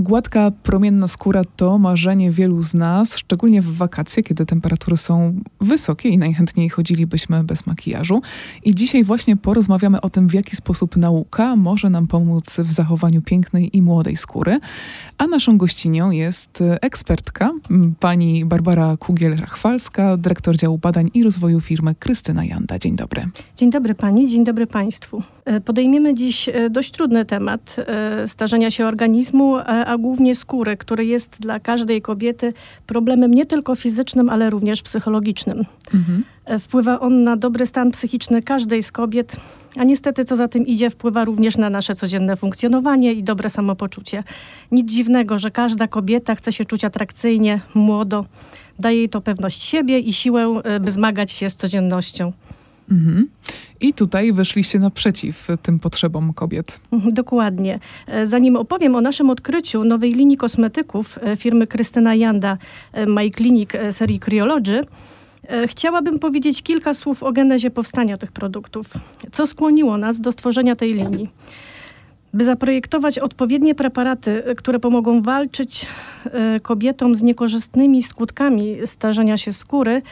Gładka, promienna skóra to marzenie wielu z nas, szczególnie w wakacje, kiedy temperatury są wysokie i najchętniej chodzilibyśmy bez makijażu. I dzisiaj właśnie porozmawiamy o tym, w jaki sposób nauka może nam pomóc w zachowaniu pięknej i młodej skóry. A naszą gościnią jest ekspertka, pani Barbara Kugiel-Rachwalska, dyrektor działu badań i rozwoju firmy Krystyna Janda. Dzień dobry. Dzień dobry pani, dzień dobry państwu. E, podejmiemy dziś e, dość trudny temat e, starzenia się organizmu, a głównie skóry, który jest dla każdej kobiety problemem nie tylko fizycznym, ale również psychologicznym. Mhm. Wpływa on na dobry stan psychiczny każdej z kobiet, a niestety co za tym idzie, wpływa również na nasze codzienne funkcjonowanie i dobre samopoczucie. Nic dziwnego, że każda kobieta chce się czuć atrakcyjnie, młodo. Daje jej to pewność siebie i siłę, by zmagać się z codziennością. Mhm. I tutaj wyszliście naprzeciw tym potrzebom kobiet. Mhm, dokładnie. E, zanim opowiem o naszym odkryciu nowej linii kosmetyków e, firmy Krystyna Janda, e, My Clinic serii Kryology, chciałabym powiedzieć kilka słów o genezie powstania tych produktów. Co skłoniło nas do stworzenia tej linii? By zaprojektować odpowiednie preparaty, które pomogą walczyć kobietom z niekorzystnymi skutkami starzenia się skóry,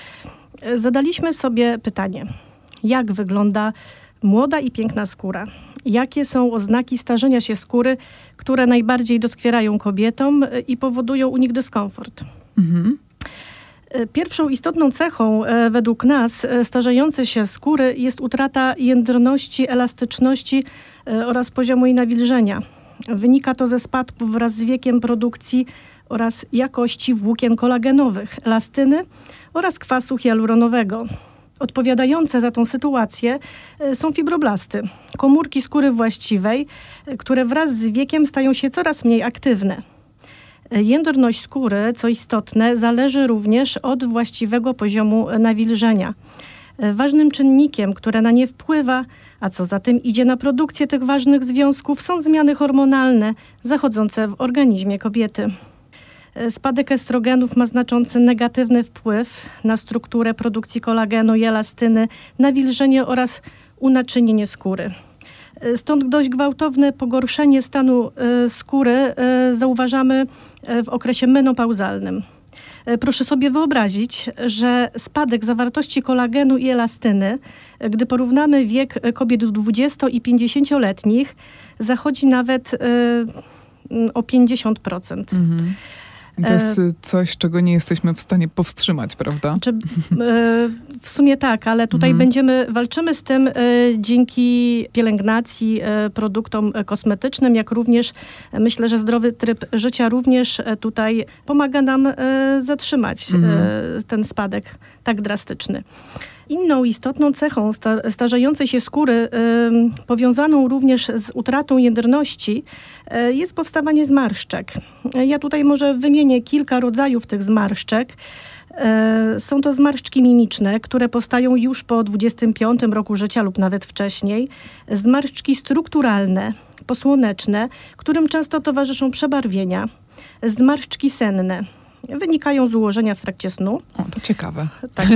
zadaliśmy sobie pytanie – jak wygląda młoda i piękna skóra. Jakie są oznaki starzenia się skóry, które najbardziej doskwierają kobietom e, i powodują u nich dyskomfort? Mhm. E, pierwszą istotną cechą e, według nas starzejącej się skóry jest utrata jędrności, elastyczności oraz poziomu jej nawilżenia. Wynika to ze spadku wraz z wiekiem produkcji oraz jakości włókien kolagenowych, elastyny oraz kwasu hialuronowego. Odpowiadające za tą sytuację e, są fibroblasty, komórki skóry właściwej, e, które wraz z wiekiem stają się coraz mniej aktywne. E, jędrność skóry, co istotne, zależy również od właściwego poziomu nawilżenia. Ważnym czynnikiem, które na nie wpływa, a co za tym idzie na produkcję tych ważnych związków, są zmiany hormonalne zachodzące w organizmie kobiety. Spadek estrogenów ma znaczący negatywny wpływ na strukturę produkcji kolagenu i elastyny, nawilżenie oraz unaczynienie skóry. Stąd dość gwałtowne pogorszenie stanu e, skóry e, zauważamy e, w okresie menopauzalnym. Proszę sobie wyobrazić, że spadek zawartości kolagenu i elastyny, gdy porównamy wiek kobiet 20 i 50-letnich, zachodzi nawet o 50%. Mhm. To jest e, coś, czego nie jesteśmy w stanie powstrzymać, prawda? E, w sumie tak, ale tutaj mhm. będziemy, walczymy z tym e, dzięki pielęgnacji, produktom kosmetycznym, jak również myślę, że zdrowy tryb życia również tutaj pomaga nam zatrzymać mhm. ten spadek tak drastyczny. Inną istotną cechą starzejącej się skóry, powiązaną również z utratą jędrności, e, jest powstawanie zmarszczek. Ja tutaj może wymienię kilka rodzajów tych zmarszczek. E, są to zmarszczki mimiczne, które powstają już po 25 roku życia lub nawet wcześniej. Zmarszczki strukturalne, posłoneczne, którym często towarzyszą przebarwienia. Zmarszczki senne wynikają z ułożenia w trakcie snu. O, to ciekawe. Tak.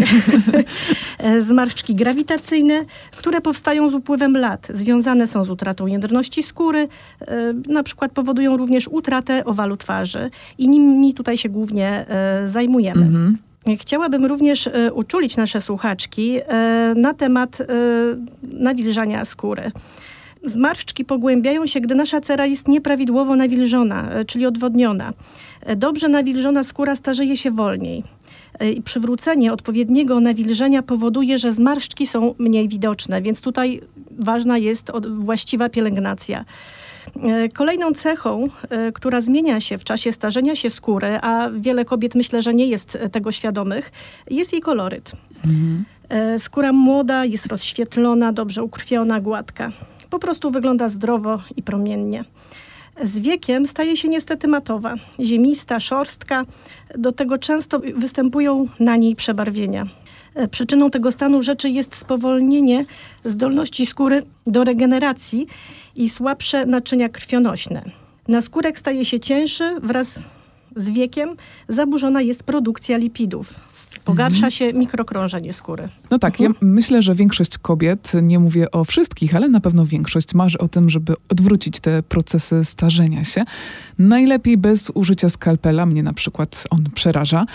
Zmarszczki grawitacyjne, które powstają z upływem lat. Związane są z utratą jędrności skóry, e, na przykład powodują również utratę owalu twarzy i nimi tutaj się głównie e, zajmujemy. Mhm. Chciałabym również e, uczulić nasze słuchaczki na temat nawilżania skóry. Zmarszczki pogłębiają się, gdy nasza cera jest nieprawidłowo nawilżona, e, czyli odwodniona. E, dobrze nawilżona skóra starzeje się wolniej. E, I przywrócenie odpowiedniego nawilżenia powoduje, że zmarszczki są mniej widoczne, więc tutaj ważna jest właściwa pielęgnacja. Kolejną cechą, która zmienia się w czasie starzenia się skóry, a wiele kobiet myślę, że nie jest tego świadomych, jest jej koloryt. Mhm. Skóra młoda jest rozświetlona, dobrze ukrwiona, gładka po prostu wygląda zdrowo i promiennie. Z wiekiem staje się niestety matowa, ziemista, szorstka. Do tego często występują na niej przebarwienia. E, przyczyną tego stanu rzeczy jest spowolnienie zdolności skóry do regeneracji i słabsze naczynia krwionośne. Naskórek staje się cięższy wraz z wiekiem, zaburzona jest produkcja lipidów. Pogarsza mhm. się mikrokrążenie skóry. No tak, mhm. ja myślę, że większość kobiet, nie mówię o wszystkich, ale na pewno większość marzy o tym, żeby odwrócić te procesy starzenia się. Najlepiej bez użycia skalpela, mnie na przykład on przeraża.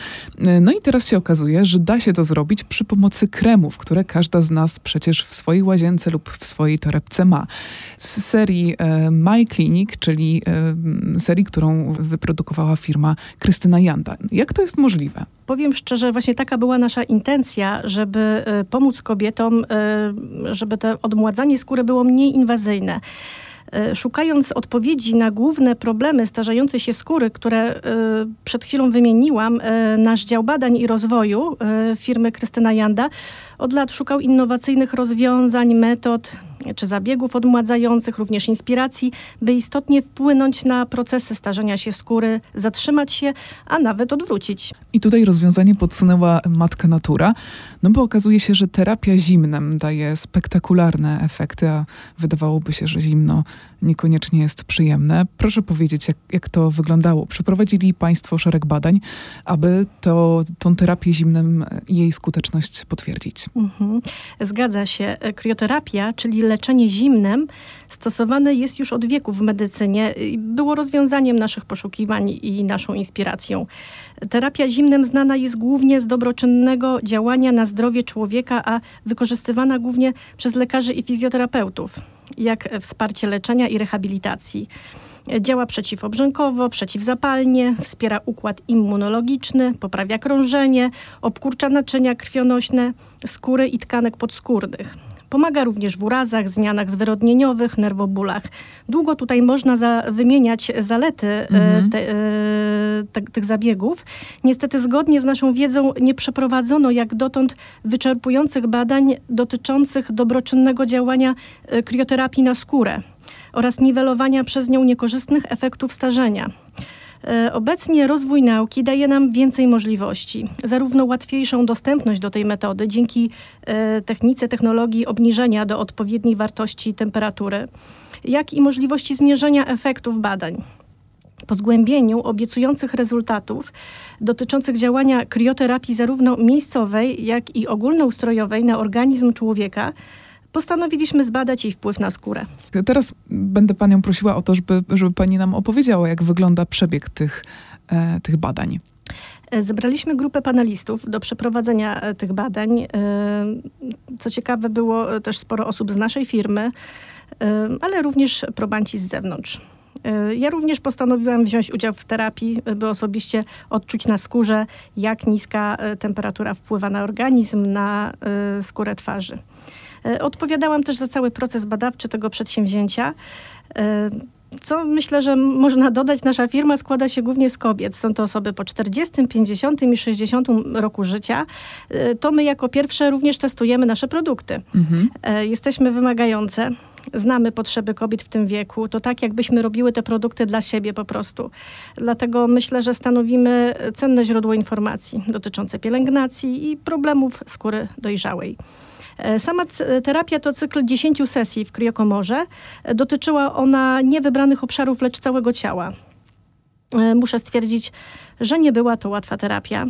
No i teraz się okazuje, że da się to zrobić przy pomocy kremów, które każda z nas przecież w swojej łazience lub w swojej torebce ma. Z serii e, My Clinic, czyli e, serii, którą wyprodukowała firma Krystyna Janda. Jak to jest możliwe? Powiem szczerze, właśnie taka była nasza intencja, żeby e, pomóc kobietom, e, żeby to odmładzanie skóry było mniej inwazyjne. E, szukając odpowiedzi na główne problemy starzejącej się skóry, które przed chwilą wymieniłam, nasz dział badań i rozwoju firmy Krystyna Janda od lat szukał innowacyjnych rozwiązań, metod, czy zabiegów odmładzających, również inspiracji, by istotnie wpłynąć na procesy starzenia się skóry, zatrzymać się, a nawet odwrócić. I tutaj rozwiązanie podsunęła matka natura, no bo okazuje się, że terapia zimnem daje spektakularne efekty, a wydawałoby się, że zimno niekoniecznie jest przyjemne. Proszę powiedzieć, jak, jak to wyglądało. Przeprowadzili Państwo szereg badań, aby to, tą terapię zimnem i jej skuteczność potwierdzić. Mhm. Zgadza się. Krioterapia, czyli leczenie zimnem, stosowane jest już od wieków w medycynie. Było rozwiązaniem naszych poszukiwań i naszą inspiracją. Terapia zimnem znana jest głównie z dobroczynnego działania na zdrowie człowieka, a wykorzystywana głównie przez lekarzy i fizjoterapeutów, jak wsparcie leczenia i rehabilitacji. Działa przeciwobrzękowo, przeciwzapalnie, wspiera układ immunologiczny, poprawia krążenie, obkurcza naczynia krwionośne, skóry i tkanek podskórnych. Pomaga również w urazach, zmianach zwyrodnieniowych, nerwobólach. Długo tutaj można za, wymieniać zalety e, mhm. te, e, te, tych zabiegów. Niestety zgodnie z naszą wiedzą nie przeprowadzono jak dotąd wyczerpujących badań dotyczących dobroczynnego działania e, krioterapii na skórę oraz niwelowania przez nią niekorzystnych efektów starzenia. E, obecnie rozwój nauki daje nam więcej możliwości, zarówno łatwiejszą dostępność do tej metody dzięki e, technice, technologii obniżenia do odpowiedniej wartości temperatury, jak i możliwości zmierzenia efektów badań. Po zgłębieniu obiecujących rezultatów dotyczących działania krioterapii zarówno miejscowej, jak i ogólnoustrojowej na organizm człowieka, postanowiliśmy zbadać jej wpływ na skórę. Teraz będę panią prosiła o to, żeby, żeby pani nam opowiedziała, jak wygląda przebieg tych, e, tych badań. E, zebraliśmy grupę panelistów do przeprowadzenia e, tych badań. E, co ciekawe, było też sporo osób z naszej firmy, ale również probanci z zewnątrz. Ja również postanowiłam wziąć udział w terapii, by osobiście odczuć na skórze, jak niska temperatura wpływa na organizm, na skórę twarzy. E, odpowiadałam też za cały proces badawczy tego przedsięwzięcia. E, co myślę, że można dodać, nasza firma składa się głównie z kobiet. Są to osoby po 40, 50 i 60 roku życia. E, to my jako pierwsze również testujemy nasze produkty. Mhm. Jesteśmy wymagające. Znamy potrzeby kobiet w tym wieku. To tak, jakbyśmy robiły te produkty dla siebie po prostu. Dlatego myślę, że stanowimy cenne źródło informacji dotyczące pielęgnacji i problemów skóry dojrzałej. E, sama terapia to cykl 10 sesji w kriokomorze. E, dotyczyła ona nie wybranych obszarów, lecz całego ciała. E, muszę stwierdzić, że nie była to łatwa terapia.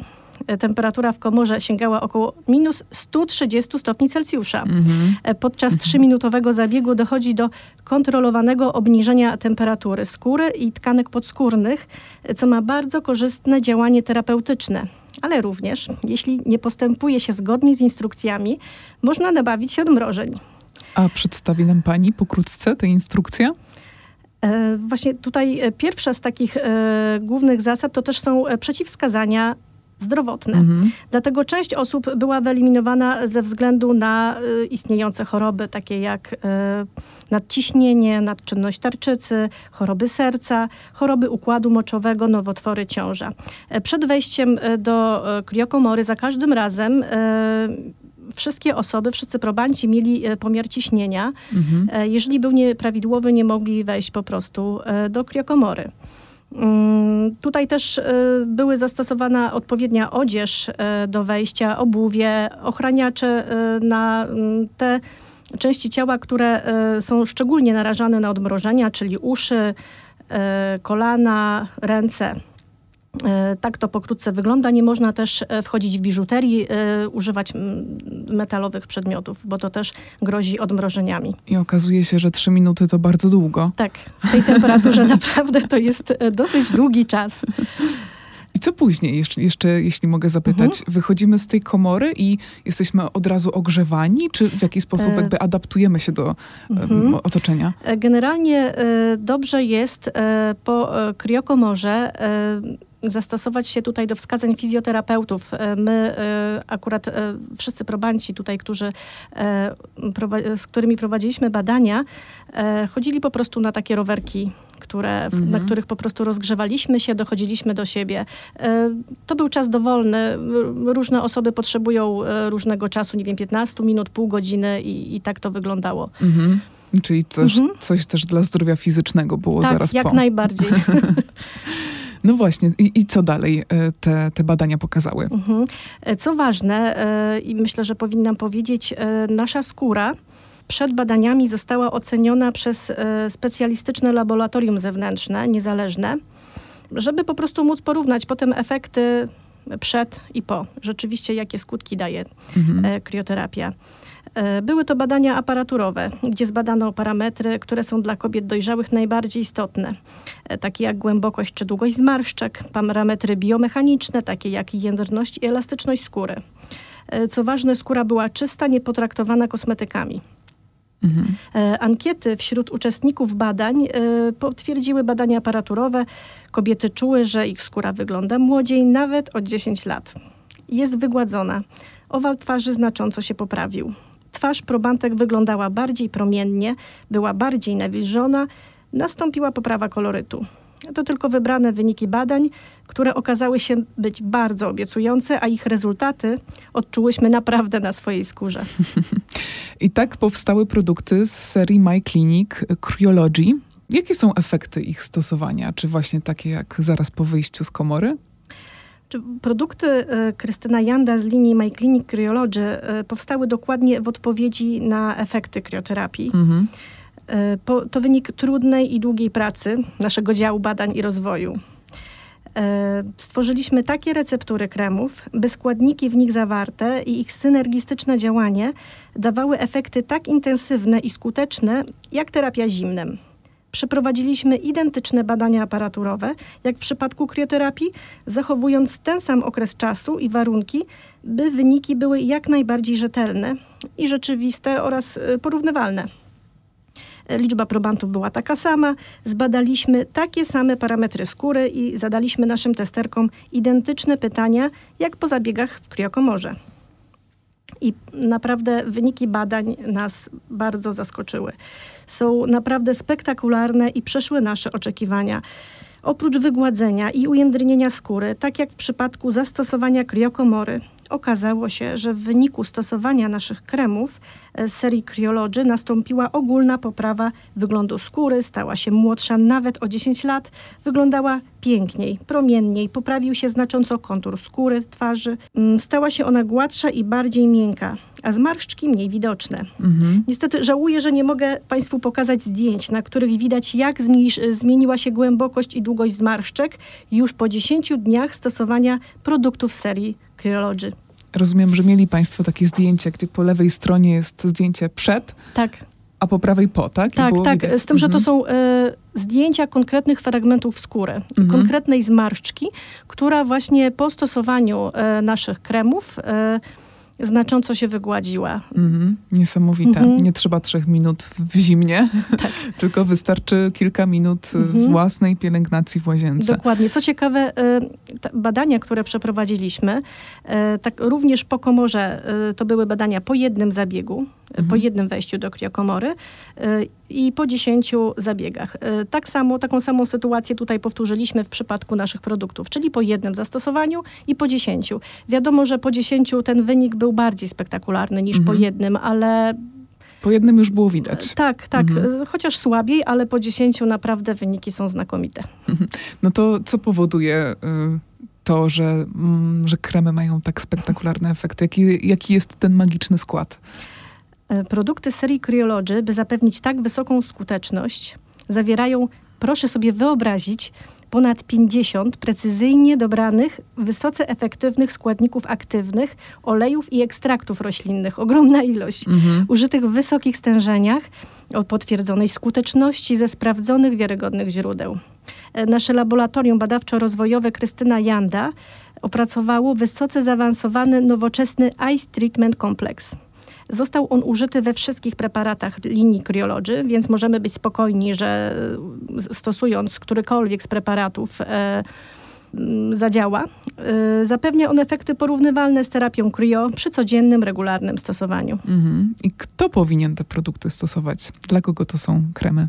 Temperatura w komorze sięgała około minus 130 stopni Celsjusza. Mhm. Podczas mhm. trzyminutowego zabiegu dochodzi do kontrolowanego obniżenia temperatury skóry i tkanek podskórnych, co ma bardzo korzystne działanie terapeutyczne ale również, jeśli nie postępuje się zgodnie z instrukcjami, można nabawić się odmrożeń. A przedstawi nam Pani pokrótce tę instrukcję? E, właśnie tutaj e, pierwsza z takich e, głównych zasad to też są przeciwwskazania zdrowotne. Mhm. Dlatego część osób była wyeliminowana ze względu na y, istniejące choroby, takie jak y, nadciśnienie, nadczynność tarczycy, choroby serca, choroby układu moczowego, nowotwory ciąża. E, przed wejściem e, do e, kriokomory za każdym razem wszystkie osoby, wszyscy probanci mieli pomiar ciśnienia. Mhm. Jeżeli był nieprawidłowy, nie mogli wejść po prostu do kriokomory. Tutaj też były zastosowana odpowiednia odzież do wejścia, obuwie, ochraniacze na mm, te części ciała, które są szczególnie narażane na odmrożenia, czyli uszy, kolana, ręce. E, tak to pokrótce wygląda. Nie można też e, wchodzić w biżuterii, e, używać metalowych przedmiotów, bo to też grozi odmrożeniami. I okazuje się, że trzy minuty to bardzo długo. Tak, w tej temperaturze naprawdę to jest dosyć długi czas. I co później, jeszcze, jeszcze jeśli mogę zapytać? Mhm. Wychodzimy z tej komory i jesteśmy od razu ogrzewani, czy w jaki sposób jakby adaptujemy się do mhm. otoczenia? Generalnie dobrze jest po kriokomorze zastosować się tutaj do wskazań fizjoterapeutów. E, my e, akurat e, wszyscy probanci tutaj, którzy, z którymi prowadziliśmy badania, chodzili po prostu na takie rowerki które, mhm. na których po prostu rozgrzewaliśmy się, dochodziliśmy do siebie. To był czas dowolny. Różne osoby potrzebują różnego czasu, nie wiem, 15 minut, pół godziny i, i tak to wyglądało. Mhm. Czyli coś, mhm. coś też dla zdrowia fizycznego było tak, zaraz jak po. jak najbardziej. No właśnie, i, i co dalej e, te, te badania pokazały? Mhm. E, co ważne, e, i myślę, że powinnam powiedzieć, nasza skóra przed badaniami została oceniona przez specjalistyczne laboratorium zewnętrzne, niezależne, żeby po prostu móc porównać potem efekty przed i po. Rzeczywiście, jakie skutki daje mhm. krioterapia. E, były to badania aparaturowe, gdzie zbadano parametry, które są dla kobiet dojrzałych najbardziej istotne, e, takie jak głębokość czy długość zmarszczek, parametry biomechaniczne, takie jak jędrność i elastyczność skóry. E, co ważne, skóra była czysta, nie potraktowana kosmetykami. Mhm. Ankiety wśród uczestników badań potwierdziły badania aparaturowe. Kobiety czuły, że ich skóra wygląda młodziej nawet o 10 lat. Jest wygładzona. Owal twarzy znacząco się poprawił. Twarz probantek wyglądała bardziej promiennie, była bardziej nawilżona, nastąpiła poprawa kolorytu. To tylko wybrane wyniki badań, które okazały się być bardzo obiecujące, a ich rezultaty odczułyśmy naprawdę na swojej skórze. I tak powstały produkty z serii My Clinic Cryology. Jakie są efekty ich stosowania? Czy właśnie takie jak zaraz po wyjściu z komory? Produkty e, Krystyna Janda z linii My Clinic Cryology e, powstały dokładnie w odpowiedzi na efekty krioterapii. Mhm. E, to wynik trudnej i długiej pracy naszego działu badań i rozwoju. Stworzyliśmy takie receptury kremów, by składniki w nich zawarte i ich synergistyczne działanie dawały efekty tak intensywne i skuteczne jak terapia zimnem. Przeprowadziliśmy identyczne badania aparaturowe, jak w przypadku krioterapii, zachowując ten sam okres czasu i warunki, by wyniki były jak najbardziej rzetelne i rzeczywiste oraz y, porównywalne. Liczba probantów była taka sama, zbadaliśmy takie same parametry skóry i zadaliśmy naszym testerkom identyczne pytania, jak po zabiegach w kriokomorze. I naprawdę wyniki badań nas bardzo zaskoczyły. Są naprawdę spektakularne i przeszły nasze oczekiwania. Oprócz wygładzenia i ujędrnienia skóry, tak jak w przypadku zastosowania kriokomory, okazało się, że w wyniku stosowania naszych kremów z serii Cryology nastąpiła ogólna poprawa wyglądu skóry, stała się młodsza nawet o 10 lat, wyglądała piękniej, promienniej, poprawił się znacząco kontur skóry, twarzy, mm, stała się ona gładsza i bardziej miękka, a zmarszczki mniej widoczne. Mhm. Niestety żałuję, że nie mogę Państwu pokazać zdjęć, na których widać jak zmieniła się głębokość i długość zmarszczek już po 10 dniach stosowania produktów serii Rozumiem, że mieli Państwo takie zdjęcie, gdzie po lewej stronie jest zdjęcie przed. Tak. A po prawej po, tak? Tak, tak. Widać. Z tym, że to mhm. są y, zdjęcia konkretnych fragmentów skóry, mhm. konkretnej zmarszczki, która właśnie po stosowaniu y, naszych kremów y, znacząco się wygładziła. Mhm. Niesamowite. Mhm. Nie trzeba trzech minut w zimnie, tak. tylko wystarczy kilka minut mhm. własnej pielęgnacji w łazience. Dokładnie. Co ciekawe, y, badania, które przeprowadziliśmy, y, tak również po komorze, to były badania po jednym zabiegu, mhm. po jednym wejściu do kriokomory i po 10 zabiegach. Tak samo, taką samą sytuację tutaj powtórzyliśmy w przypadku naszych produktów, czyli po jednym zastosowaniu i po 10. Wiadomo, że po 10 ten wynik był bardziej spektakularny niż mhm. po jednym, ale po jednym już było widać. Tak, tak. Mhm. Chociaż słabiej, ale po 10 naprawdę wyniki są znakomite. No to co powoduje y, to, że, mm, że kremy mają tak spektakularne efekty? Jaki, jaki jest ten magiczny skład? E, produkty serii Cryology, by zapewnić tak wysoką skuteczność, zawierają proszę sobie wyobrazić, ponad 50 precyzyjnie dobranych, wysoce efektywnych składników aktywnych, olejów i ekstraktów roślinnych. Ogromna ilość, mhm. użytych w wysokich stężeniach, o potwierdzonej skuteczności ze sprawdzonych, wiarygodnych źródeł. E, nasze laboratorium badawczo-rozwojowe Krystyna Janda opracowało wysoce zaawansowany, nowoczesny Ice Treatment Complex. Został on użyty we wszystkich preparatach linii Kryology, więc możemy być spokojni, że e, stosując którykolwiek z preparatów e, zadziała. E, zapewnia on efekty porównywalne z terapią cryo przy codziennym, regularnym stosowaniu. Mhm. I kto powinien te produkty stosować? Dla kogo to są kremy?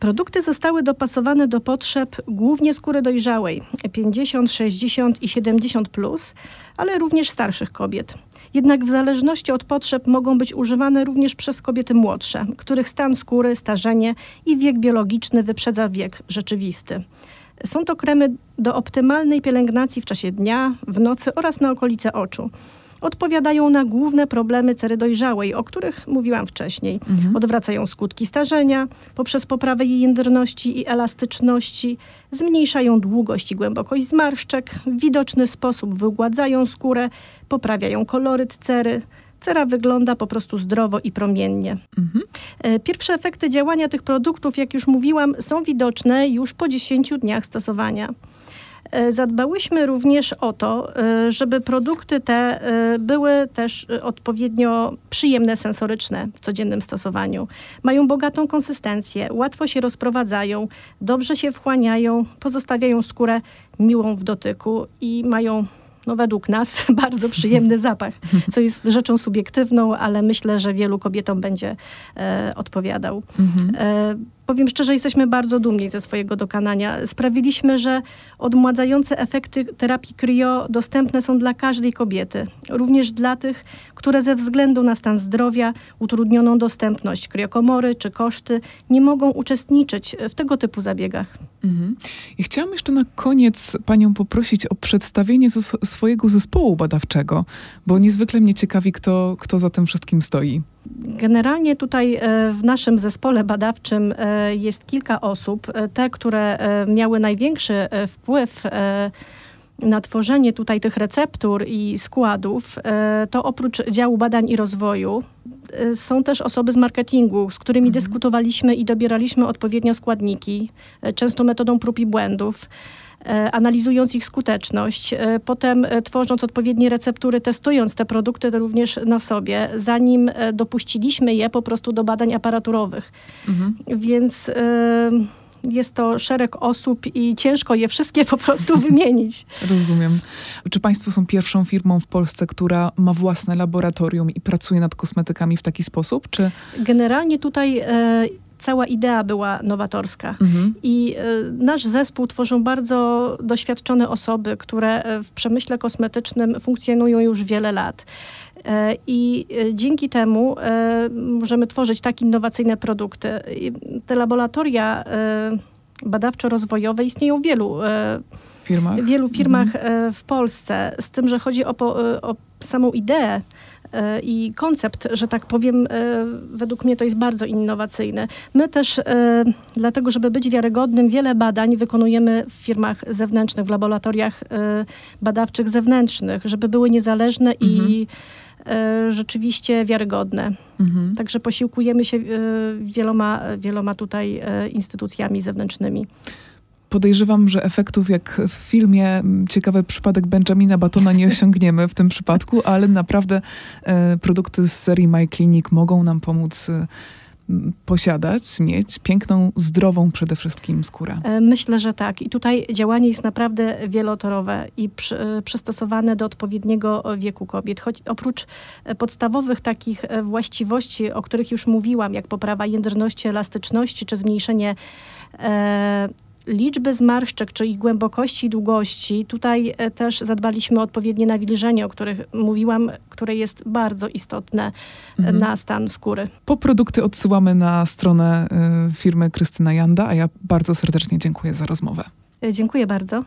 Produkty zostały dopasowane do potrzeb głównie skóry dojrzałej 50, 60 i 70, plus, ale również starszych kobiet. Jednak w zależności od potrzeb mogą być używane również przez kobiety młodsze, których stan skóry, starzenie i wiek biologiczny wyprzedza wiek rzeczywisty. Są to kremy do optymalnej pielęgnacji w czasie dnia, w nocy oraz na okolice oczu odpowiadają na główne problemy cery dojrzałej, o których mówiłam wcześniej. Mhm. Odwracają skutki starzenia poprzez poprawę jej jędrności i elastyczności, zmniejszają długość i głębokość zmarszczek, w widoczny sposób wygładzają skórę, poprawiają koloryt cery, cera wygląda po prostu zdrowo i promiennie. Mhm. E, pierwsze efekty działania tych produktów, jak już mówiłam, są widoczne już po 10 dniach stosowania. E, zadbałyśmy również o to, e, żeby produkty te e, były też odpowiednio przyjemne sensoryczne w codziennym stosowaniu. Mają bogatą konsystencję, łatwo się rozprowadzają, dobrze się wchłaniają, pozostawiają skórę miłą w dotyku i mają no według nas bardzo przyjemny zapach, co jest rzeczą subiektywną, ale myślę, że wielu kobietom będzie e, odpowiadał. Mhm. E, powiem szczerze, jesteśmy bardzo dumni ze swojego dokonania. Sprawiliśmy, że odmładzające efekty terapii kryo dostępne są dla każdej kobiety, również dla tych, które ze względu na stan zdrowia, utrudnioną dostępność kryokomory czy koszty nie mogą uczestniczyć w tego typu zabiegach. Mhm. Chciałam jeszcze na koniec Panią poprosić o przedstawienie swojego zespołu badawczego, bo niezwykle mnie ciekawi, kto, kto za tym wszystkim stoi. Generalnie tutaj e, w naszym zespole badawczym e, jest kilka osób. E, te, które miały największy wpływ na tworzenie tutaj tych receptur i składów, to oprócz działu badań i rozwoju są też osoby z marketingu, z którymi mhm. dyskutowaliśmy i dobieraliśmy odpowiednio składniki, często metodą prób i błędów. E, analizując ich skuteczność, potem tworząc odpowiednie receptury, testując te produkty również na sobie, zanim dopuściliśmy je po prostu do badań aparaturowych. Mhm. Więc jest to szereg osób i ciężko je wszystkie po prostu wymienić. Rozumiem. Czy Państwo są pierwszą firmą w Polsce, która ma własne laboratorium i pracuje nad kosmetykami w taki sposób? Czy... Generalnie tutaj cała idea była nowatorska. Mhm. I y, nasz zespół tworzą bardzo doświadczone osoby, które e, w przemyśle kosmetycznym funkcjonują już wiele lat. E, I dzięki temu możemy tworzyć tak innowacyjne produkty. Te laboratoria badawczo-rozwojowe istnieją w wielu firmach, wielu firmach mhm. w Polsce, z tym, że chodzi o, o samą ideę E, i koncept, że tak powiem, e, według mnie to jest bardzo innowacyjny. My też, e, dlatego żeby być wiarygodnym, wiele badań wykonujemy w firmach zewnętrznych, w laboratoriach badawczych zewnętrznych, żeby były niezależne mhm. i rzeczywiście wiarygodne. Mhm. Także posiłkujemy się wieloma, wieloma tutaj instytucjami zewnętrznymi podejrzewam, że efektów jak w filmie ciekawy przypadek Benjamina Batona nie osiągniemy w tym przypadku, ale naprawdę e, produkty z serii My Clinic mogą nam pomóc e, posiadać, mieć piękną, zdrową przede wszystkim skórę. E, myślę, że tak. I tutaj działanie jest naprawdę wielotorowe i przy, przystosowane do odpowiedniego wieku kobiet. Choć oprócz podstawowych takich właściwości, o których już mówiłam, jak poprawa jędrności, elastyczności czy zmniejszenie e, liczby zmarszczek, czy ich głębokości i długości, tutaj e, też zadbaliśmy o odpowiednie nawilżenie, o których mówiłam, które jest bardzo istotne e, mhm. na stan skóry. Po produkty odsyłamy na stronę e, firmy Krystyna Janda, a ja bardzo serdecznie dziękuję za rozmowę. Dziękuję bardzo.